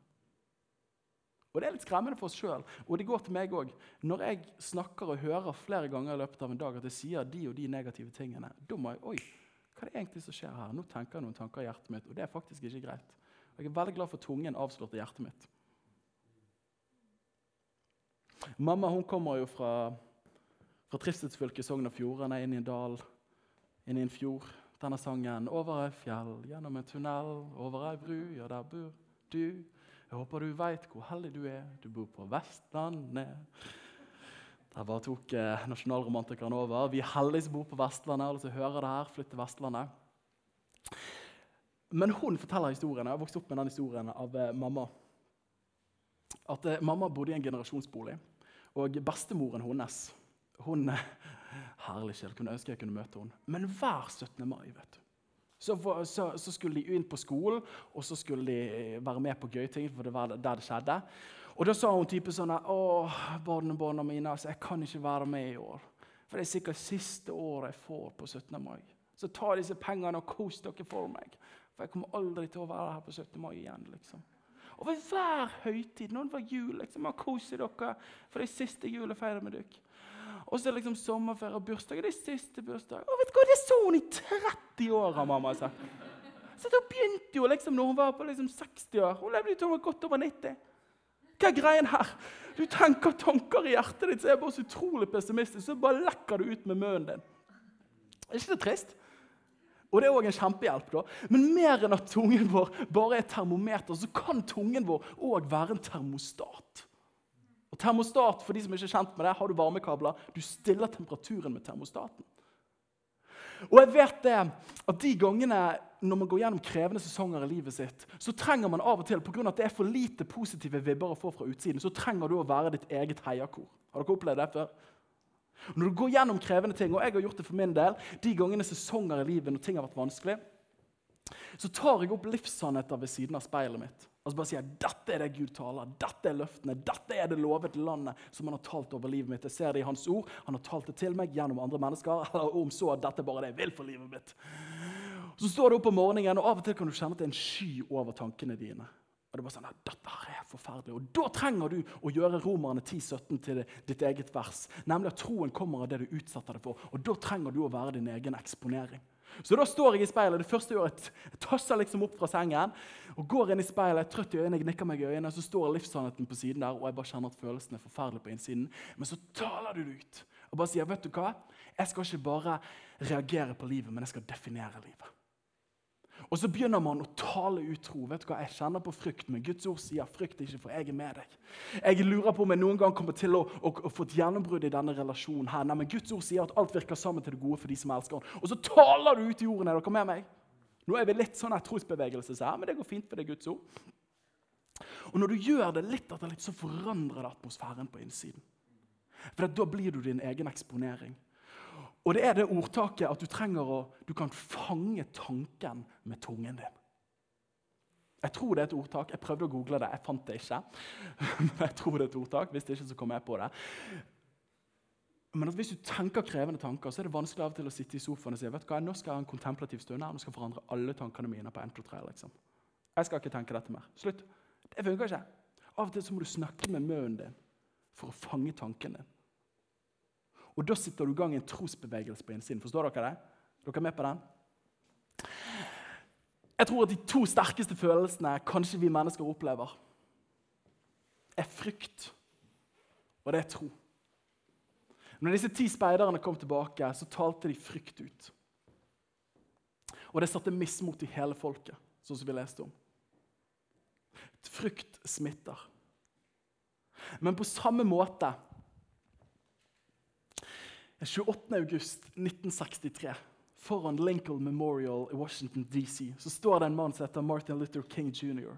Og Det er litt skremmende for oss sjøl, og det går til meg òg. Når jeg snakker og hører flere ganger i løpet av en dag at jeg sier de og de negative tingene, da må jeg Oi, hva er det egentlig som skjer her? Nå tenker jeg noen tanker i hjertet mitt, og det er faktisk ikke greit. Jeg er veldig glad for tungen avslørte hjertet mitt. Mamma hun kommer jo fra, fra trivselsfylket Sogn og Fjordane, inn i en dal, inn i en fjord. Denne sangen 'Over ei fjell, gjennom en tunnel, over ei bru, ja, der bor du'. Jeg håper du veit hvor heldig du er. Du bor på Vestlandet. Der bare tok eh, nasjonalromantikeren over. Vi er heldige som bor på Vestlandet. Alle som hører det her, flytter til Vestlandet. Men hun forteller historien. Jeg har vokst opp med den historien av eh, mamma. At eh, Mamma bodde i en generasjonsbolig, og bestemoren hennes hun, Herlig sjel, kunne ønske jeg kunne møte henne. Men hver 17. mai vet du, så, så, så, skulle de inn på skolen, og så skulle de eh, være med på gøye ting. for det var der det skjedde. Og Da sa hun type sånn Å, barnebarna mine, altså, jeg kan ikke være med i år. For det er sikkert siste året jeg får på 17. mai. Så ta disse pengene og kos dere for meg. For jeg kommer aldri til å være her på 17. mai igjen. liksom. Og ved hver høytid, når det var jul, liksom, kos dere, for det er siste jul jeg feirer med dere. Og så er det liksom sommerferie og bursdag. Det er siste bursdag. Og vet du hva, Det så hun i 30 år, har mamma sagt. Så da begynte jo liksom når hun var på liksom 60 år. Hun levde var godt over 90. Hva er greien her? Du tenker tanker i hjertet ditt så er bare så utrolig pessimistisk, så bare lekker du ut med munnen din. Er ikke det trist? Og det er òg en kjempehjelp. da. Men mer enn at tungen vår bare er termometer, så kan tungen vår òg være en termostat. Termostat, for de som ikke er kjent med det, har du varmekabler. Du stiller temperaturen med termostaten. Og jeg vet det, at De gangene når man går gjennom krevende sesonger i livet sitt, så trenger man av og til, av at det er for lite positive vibber å få fra utsiden, så trenger du å være ditt eget heiakor. Har dere opplevd det før? Når du går gjennom krevende ting, og jeg har gjort det for min del, de gangene sesonger i livet når ting har vært vanskelig, så tar jeg opp livssannheter ved siden av speilet mitt. Og så bare sier jeg, Dette er det Gud taler, dette er løftene, dette er det lovede landet som han har talt over livet mitt. Jeg ser det i hans ord. Han har talt det til meg gjennom andre mennesker. eller om så, dette er bare det jeg vil for livet mitt. Så står du opp om morgenen, og av og til kan du kjenne at det er en sky over tankene dine. Og det er bare sånn, dette her er forferdelig. Og Da trenger du å gjøre Romerne 10-17 til ditt eget vers. Nemlig at troen kommer av det du utsetter det for. Og Da trenger du å være din egen eksponering. Så da står jeg i speilet. Det første jeg gjør, jeg tasser liksom opp fra sengen og går inn i speilet, trøtt i øynene, jeg nikker meg i øynene, så står livssannheten på siden der, og jeg bare kjenner at følelsen er forferdelig på innsiden. Men så taler du det ut og bare sier, vet du hva? Jeg skal ikke bare reagere på livet, men jeg skal definere livet. Og så begynner man å tale utro. Vet du hva? Jeg kjenner på frykt, men Guds ord sier frykt ikke, for jeg er med deg. Jeg lurer på om jeg noen gang kommer til å, å, å få et gjennombrudd i denne relasjonen. her. Nei, men Guds ord sier at alt virker sammen til det gode for de som elsker han. Og så taler du ut i ordene. Er dere med meg? Nå er vi litt sånn trosbevegelse her, men det går fint, for det er Guds ord. Og når du gjør det litt etter litt, så forandrer det atmosfæren på innsiden. For da blir du din egen eksponering. Og det er det ordtaket at du trenger å Du kan fange tanken med tungen din. Jeg tror det er et ordtak. Jeg prøvde å google det, jeg fant det ikke. Men jeg tror det er et ordtak. Hvis det ikke, så kommer jeg på det. Men hvis du tenker krevende tanker, så er det vanskelig av og til å sitte i sofaen og si vet du hva, nå skal jeg ha en kontemplativ stund her, nå skal jeg forandre alle tankene mine på 1, 2, 3. Liksom. Jeg skal ikke tenke dette mer. Slutt. Det funker ikke. Av og til så må du snakke med munnen din for å fange tanken din. Og da sitter du i gang en trosbevegelse på innsiden. Forstår dere det? Dere er med på den? Jeg tror at de to sterkeste følelsene kanskje vi mennesker opplever, er frykt, og det er tro. Når disse ti speiderne kom tilbake, så talte de frykt ut. Og det satte mismot i hele folket, sånn som vi leste om. Frykt smitter. Men på samme måte 28.8.1963, foran Lincoln Memorial i Washington DC, så står det en mann som heter Martin Luther King jr.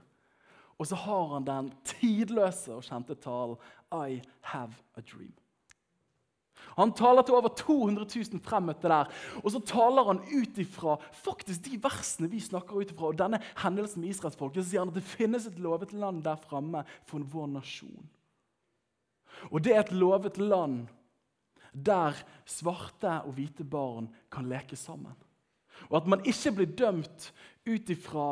Og så har han den tidløse og kjente talen 'I have a dream'. Han taler til over 200 000 fremmøtte der. Og så taler han ut ifra faktisk de versene vi snakker ut ifra, og denne hendelsen med israelsfolket. Så sier han at det finnes et lovet land der framme for vår nasjon. Og det er et lovet land der svarte og hvite barn kan leke sammen. Og at man ikke blir dømt ut ifra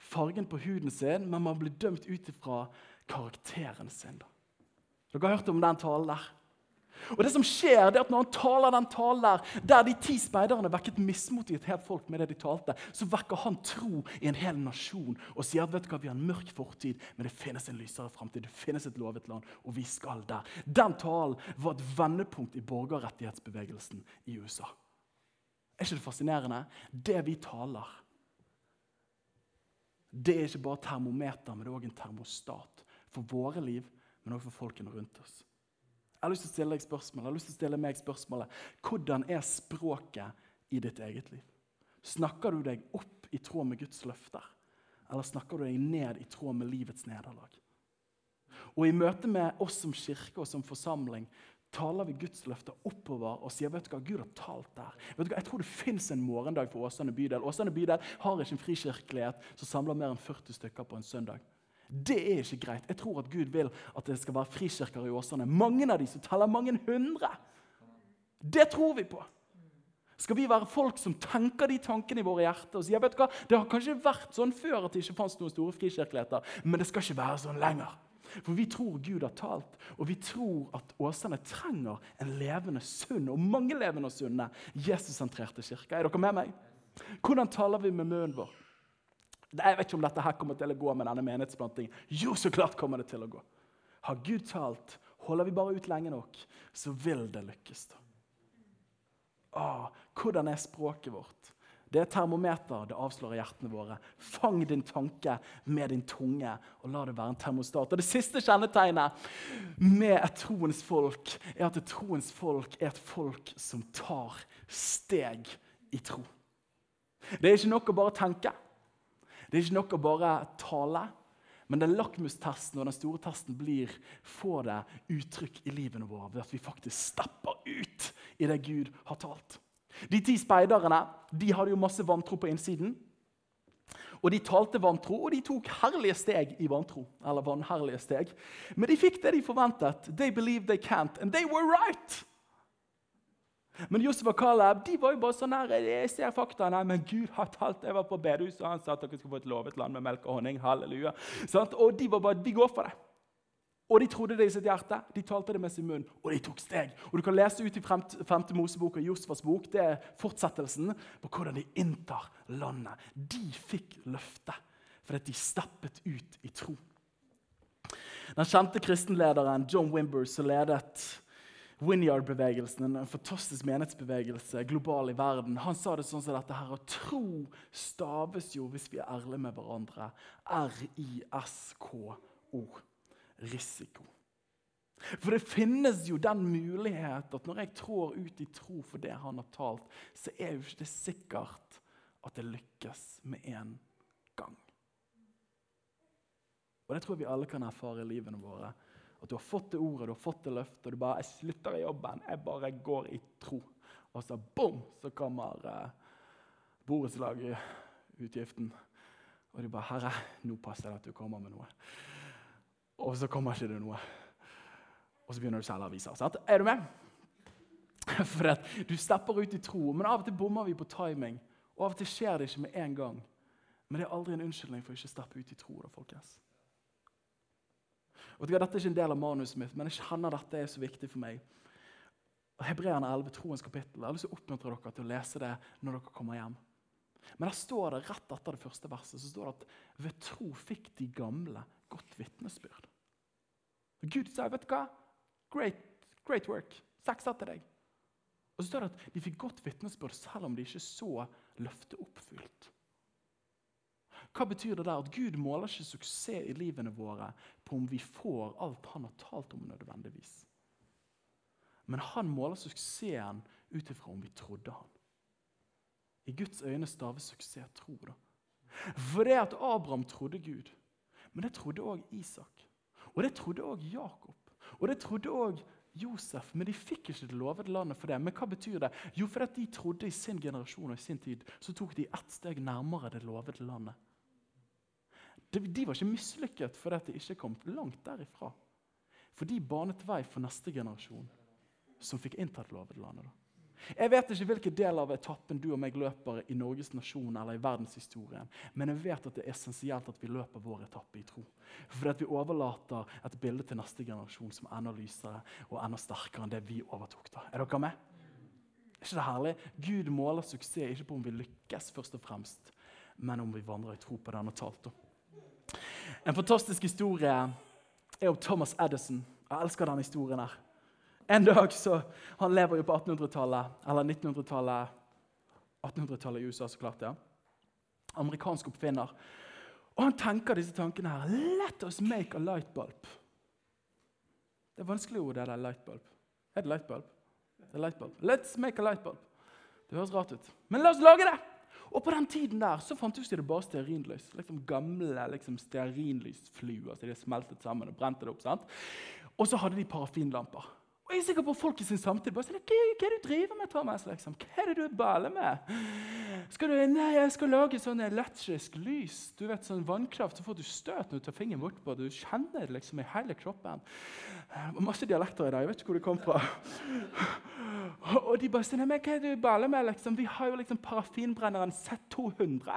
fargen på huden sin, men man blir dømt ut ifra karakteren sin. Dere har hørt om den talen der? Og det som skjer, det er at Når han taler den talen der, der de ti speiderne vekket mismot i et helt folk med det de talte, så vekker han tro i en hel nasjon og sier at vet du hva, vi har en mørk fortid, men det finnes en lysere framtid. Det finnes et lovet land, og vi skal der. Den talen var et vendepunkt i borgerrettighetsbevegelsen i USA. Er ikke det fascinerende? Det vi taler, det er ikke bare termometer, men det er òg en termostat for våre liv, men òg for folkene rundt oss. Jeg har lyst til å stille deg spørsmål. Jeg har lyst til å stille meg spørsmålet Hvordan er språket i ditt eget liv? Snakker du deg opp i tråd med Guds løfter? Eller snakker du deg ned i tråd med livets nederlag? Og I møte med oss som kirke og som forsamling taler vi Guds løfter oppover og sier vet du hva, Gud har talt der. Vet du hva, jeg tror det fins en morgendag for Åsane bydel. Åsane bydel har ikke en frikirkelighet som samler mer enn 40 stykker på en søndag. Det er ikke greit. Jeg tror at Gud vil at det skal være frikirker i Åsane. Mange av de som teller mange hundre. Det tror vi på. Skal vi være folk som tenker de tankene i våre hjerter og sier vet du hva, det har kanskje vært sånn før at det ikke fantes noen store frikirkeligheter, men det skal ikke være sånn lenger. For vi tror Gud har talt, og vi tror at Åsane trenger en levende, sunn og mange levende og sunne Jesus-sentrerte kirker. Er dere med meg? Hvordan taler vi med munnen vår? Jeg vet ikke om dette her kommer til å gå med denne menighetsplantingen. Jo, så klart kommer det til å gå. Har Gud talt, holder vi bare ut lenge nok, så vil det lykkes. da. Åh, hvordan er språket vårt? Det er termometer, det avslører hjertene våre. Fang din tanke med din tunge, og la det være en termostat. Og Det siste kjennetegnet med et troens folk er at et troens folk er et folk som tar steg i tro. Det er ikke nok å bare tenke. Det er ikke nok å bare tale, men den lakmustesten og den store testen blir får det uttrykk i livene våre ved at vi faktisk stepper ut i det Gud har talt. De ti speiderne de hadde jo masse vantro på innsiden. Og de talte vantro, og de tok herlige steg i vantro. eller vanherlige steg. Men de fikk det de forventet. They believed they can't, and they were right! Men Josef og Caleb de var jo bare sånn her, jeg ser faktaene, men Gud har talt. Jeg var på bedehuset, og han sa at dere skulle få et lovet land med melk og honning. halleluja. Sånn? Og de var bare, vi går for det. Og de trodde det i sitt hjerte, de talte det med sin munn, og de tok steg. Og Du kan lese ut i 5. Mosebok og Josefas bok. Det er fortsettelsen på hvordan de inntar landet. De fikk løftet fordi de steppet ut i tro. Den kjente kristenlederen John Wimber, som ledet Winyard-bevegelsen, en fantastisk menighetsbevegelse global i verden, han sa det sånn som dette her, at tro staves jo, hvis vi er ærlige med hverandre, R-I-S-K-O. Risiko. For det finnes jo den mulighet at når jeg trår ut i tro for det han har talt, så er jo ikke det sikkert at det lykkes med en gang. Og Det tror jeg vi alle kan erfare i livene våre. At du har fått det ordet, du har fått det løftet, og du bare 'Jeg slutter i jobben. Jeg bare går i tro.' Og så bom, så kommer eh, borettslagutgiften. Og du bare 'Herre, nå passer det at du kommer med noe.' Og så kommer ikke det noe. Og så begynner du å selge aviser. Sant? Er du med? For at du stepper ut i tro, men av og til bommer vi på timing. Og av og til skjer det ikke med en gang. Men det er aldri en unnskyldning for å ikke steppe ut i tro. da, folkens. Og Dette er ikke en del av manuset mitt, men jeg kjenner dette er så viktig for meg. Hebreerne 11, troens kapittel. Jeg har lyst til å oppmuntre dere til å lese det når dere kommer hjem. Men der står det rett etter det første verset så står det at ved tro fikk de gamle godt vitnesbyrd. Gud sa vet du hva? Great, great work. Seks etter deg. Og så står det at de fikk godt vitnesbyrd selv om de ikke så løftet oppfylt. Hva betyr det der? At Gud måler ikke suksess i livene våre på om vi får alt han har talt om nødvendigvis. Men han måler suksessen ut ifra om vi trodde han. I Guds øyne staves suksess tro. da. For det at Abraham trodde Gud, men det trodde òg Isak. Og det trodde òg Jakob. Og det trodde òg Josef, men de fikk ikke det lovede landet for det. Men hva betyr det? Jo, fordi de trodde i sin generasjon og i sin tid, så tok de ett steg nærmere det lovede landet. De var ikke mislykket fordi de ikke kom langt derifra. For de banet vei for neste generasjon, som fikk inntatt lovede landet. Jeg vet ikke hvilken del av etappen du og meg løper i Norges nasjon eller i verdenshistorien, men jeg vet at det er essensielt at vi løper vår etappe i tro. Fordi at vi overlater et bilde til neste generasjon som er enda lysere og enda sterkere enn det vi overtok. da. Er dere med? Er ikke det herlig? Gud måler suksess ikke på om vi lykkes, først og fremst, men om vi vandrer i tro på han har talt. om. En fantastisk historie er om Thomas Edison. Jeg elsker den historien. her. En dag så, Han lever jo på 1800-tallet, eller 1900-tallet 1800-tallet i USA, så klart. ja. Amerikansk oppfinner. Og han tenker disse tankene her. Let us make a light bulb. Det er vanskelig ord, det der lightbulb. Er det light bulb? Det er light bulb. Let's make a light bulb. Det høres rart ut. Men la oss lage det! Og på den tiden der så fant de bare stearinlys. Liksom gamle liksom, stearinlysfluer. som de smeltet sammen og brente det opp. sant? Og så hadde de parafinlamper. Og jeg er sikker på folk i sin samtid bare sånn, hva, er det du driver med, Thomas? Liksom? Hva er det du baler med? Skal du, nei, jeg skal lage sånn elektrisk lys. Du vet, sånn Vannkraft, så får du støt når du tar fingeren bort på det. Du kjenner det liksom i hele kroppen. Masse dialekter i dag. Jeg vet ikke hvor det kom fra. Og de bare sier hva er det du baler med? Liksom? Vi har jo liksom parafinbrenneren Z200,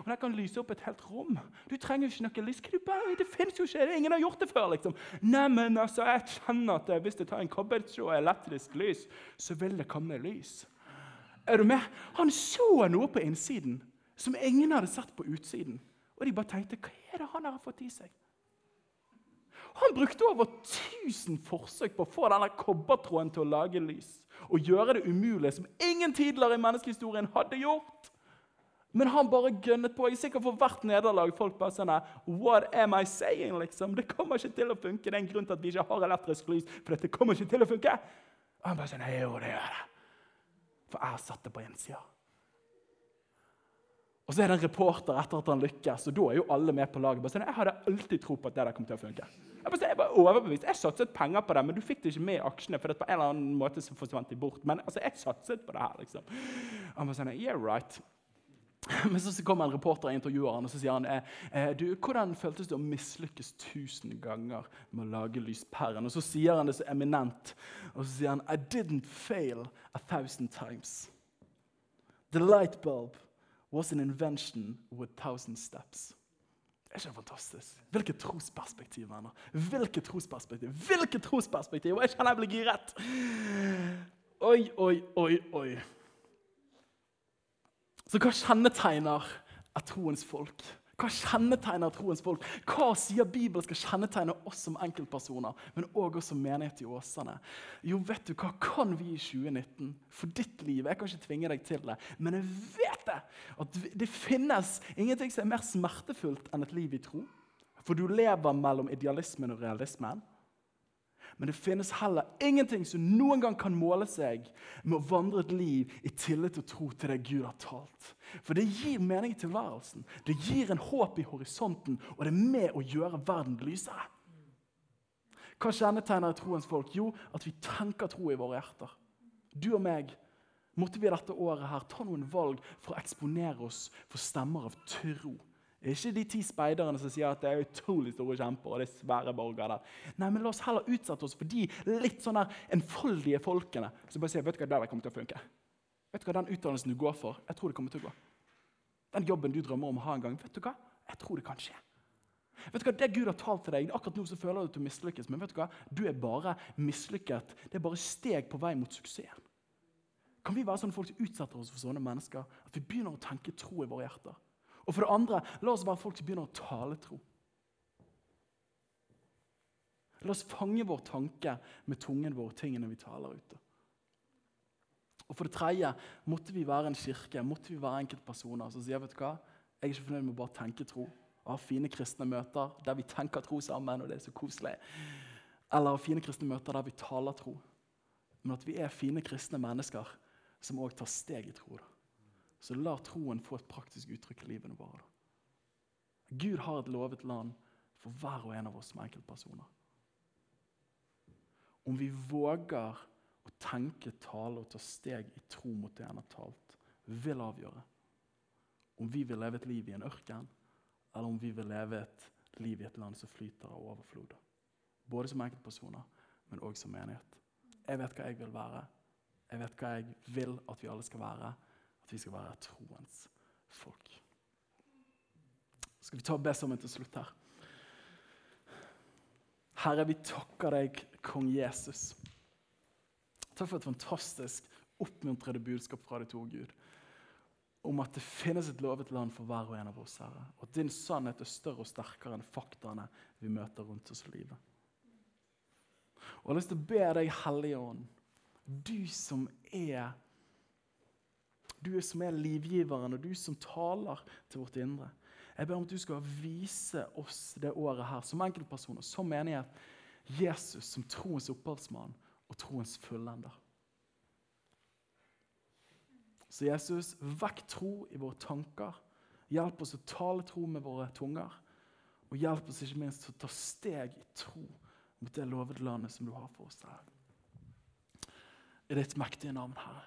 og den kan lyse opp et helt rom. Du trenger jo ikke noe lys. Du bare, det finnes jo ikke, Ingen har gjort det før. liksom. Neimen, altså, jeg kjenner at hvis jeg tar en kobbertsjå og elektrisk lys, så vil det komme lys. Er du med? Han så noe på innsiden som ingen hadde sett på utsiden. Og de bare tenkte hva er det han har fått i seg? Han brukte over 1000 forsøk på å få denne kobbertråden til å lage lys. Og gjøre det umulige som ingen tidligere i menneskehistorien hadde gjort. Men han bare gønnet på. Jeg er sikker for hvert nederlag folk bare sånn What am I saying? liksom? Det kommer ikke til å funke. Det er en grunn til at vi ikke har elektrisk lys. For dette kommer ikke til å funke. Og han bare sånn Jo, det gjør det. For jeg har satt det på innsida. Og så er det en reporter etter at han lykkes, og da er jo alle med på laget. Bare sånn, jeg hadde alltid tro på at det der kom til å funke. Jeg, bare, jeg var overbevist. Jeg satset penger på det, men du fikk det ikke med i aksjene. for på en eller annen måte så forsvant de bort. Men altså, jeg satset på det her. liksom. Han bare sånn, yeah, right. Men så kommer en reporter og intervjuer han, og så sier han eh, eh, du, hvordan føltes det å mislykkes tusen ganger med å lage lyspæren. Og så sier han det så eminent, og så sier han I didn't fail a thousand times. The light bulb was an invention with thousand steps. Er ikke det fantastisk? Hvilket trosperspektiv, venner. Hvilket trosperspektiv! Hvilket trosperspektiv! Jeg kjenner jeg blir giret! Oi, oi, oi, oi. Så hva kjennetegner et troens folk? Hva kjennetegner troens folk? Hva sier Bibelen skal kjennetegne oss som enkeltpersoner, men òg som menighet i Åsane? Jo, vet du hva kan vi i 2019 for ditt liv? Jeg kan ikke tvinge deg til det, men jeg vet det! At det finnes ingenting som er mer smertefullt enn et liv i tro. For du lever mellom idealismen og realismen. Men det finnes heller ingenting som noen gang kan måle seg med å vandre et liv i tillit og tro til det Gud har talt. For det gir mening i tilværelsen, det gir en håp i horisonten, og det er med å gjøre verden lysere. Hva kjennetegner troens folk? Jo, at vi tenker tro i våre hjerter. Du og meg måtte vi dette året her ta noen valg for å eksponere oss for stemmer av tro. Ikke de ti speiderne som sier at det er utrolig store kjemper. og det er svære borgere der. Nei, men La oss heller utsette oss for de litt sånn der enfoldige folkene som bare sier vet du hva, det kommer til å funke. Vet du hva, Den utdannelsen du går for, jeg tror det kommer til å gå. Den jobben du drømmer om å ha en gang, vet du hva, jeg tror det kan skje. Vet du hva, Det Gud har talt til deg, Akkurat nå så føler du at du mislykkes, men vet du hva, du er bare mislykket. Det er bare steg på vei mot suksessen. Kan vi være sånne folk som utsetter oss for sånne mennesker? At vi begynner å tenke tro i våre hjerter? Og for det andre, la oss være folk som begynner å tale tro. La oss fange vår tanke med tungen vår, tingene vi taler ute. Og for det tredje måtte vi være en kirke, måtte vi være enkeltpersoner som sier vet du hva, jeg er ikke fornøyd med å bare tenke tro. Og ha fine kristne møter der vi tenker tro sammen, og det er så koselig. Eller ha fine kristne møter der vi taler tro. Men at vi er fine kristne mennesker som òg tar steg i tro. Da. Så la troen få et praktisk uttrykk i livene våre. Gud har et lovet land for hver og en av oss som enkeltpersoner. Om vi våger å tenke, tale og ta steg i tro mot det han har talt, vil avgjøre om vi vil leve et liv i en ørken, eller om vi vil leve et liv i et land som flyter av overflod. Både som enkeltpersoner, men òg som menighet. Jeg vet hva jeg vil være. Jeg vet hva jeg vil at vi alle skal være. At vi skal være troens folk. Skal vi ta og be sammen til slutt her? Herre, vi takker deg, kong Jesus. Takk for et fantastisk oppmuntrende budskap fra de to, Gud. Om at det finnes et lovet land for hver og en av oss, Herre. Og at din sannhet er større og sterkere enn faktaene vi møter rundt oss i livet. Og Jeg har lyst til å be deg, Hellige Ånd, du som er du som er livgiveren, og du som taler til vårt indre. Jeg ber om at du skal vise oss det året her, som enkeltpersoner, som menighet, Jesus som troens opphavsmann og troens fullender. Så Jesus, vekk tro i våre tanker. Hjelp oss å tale tro med våre tunger. Og hjelp oss ikke minst til å ta steg i tro mot det lovede landet som du har for oss her. I ditt mektige navn, Herre.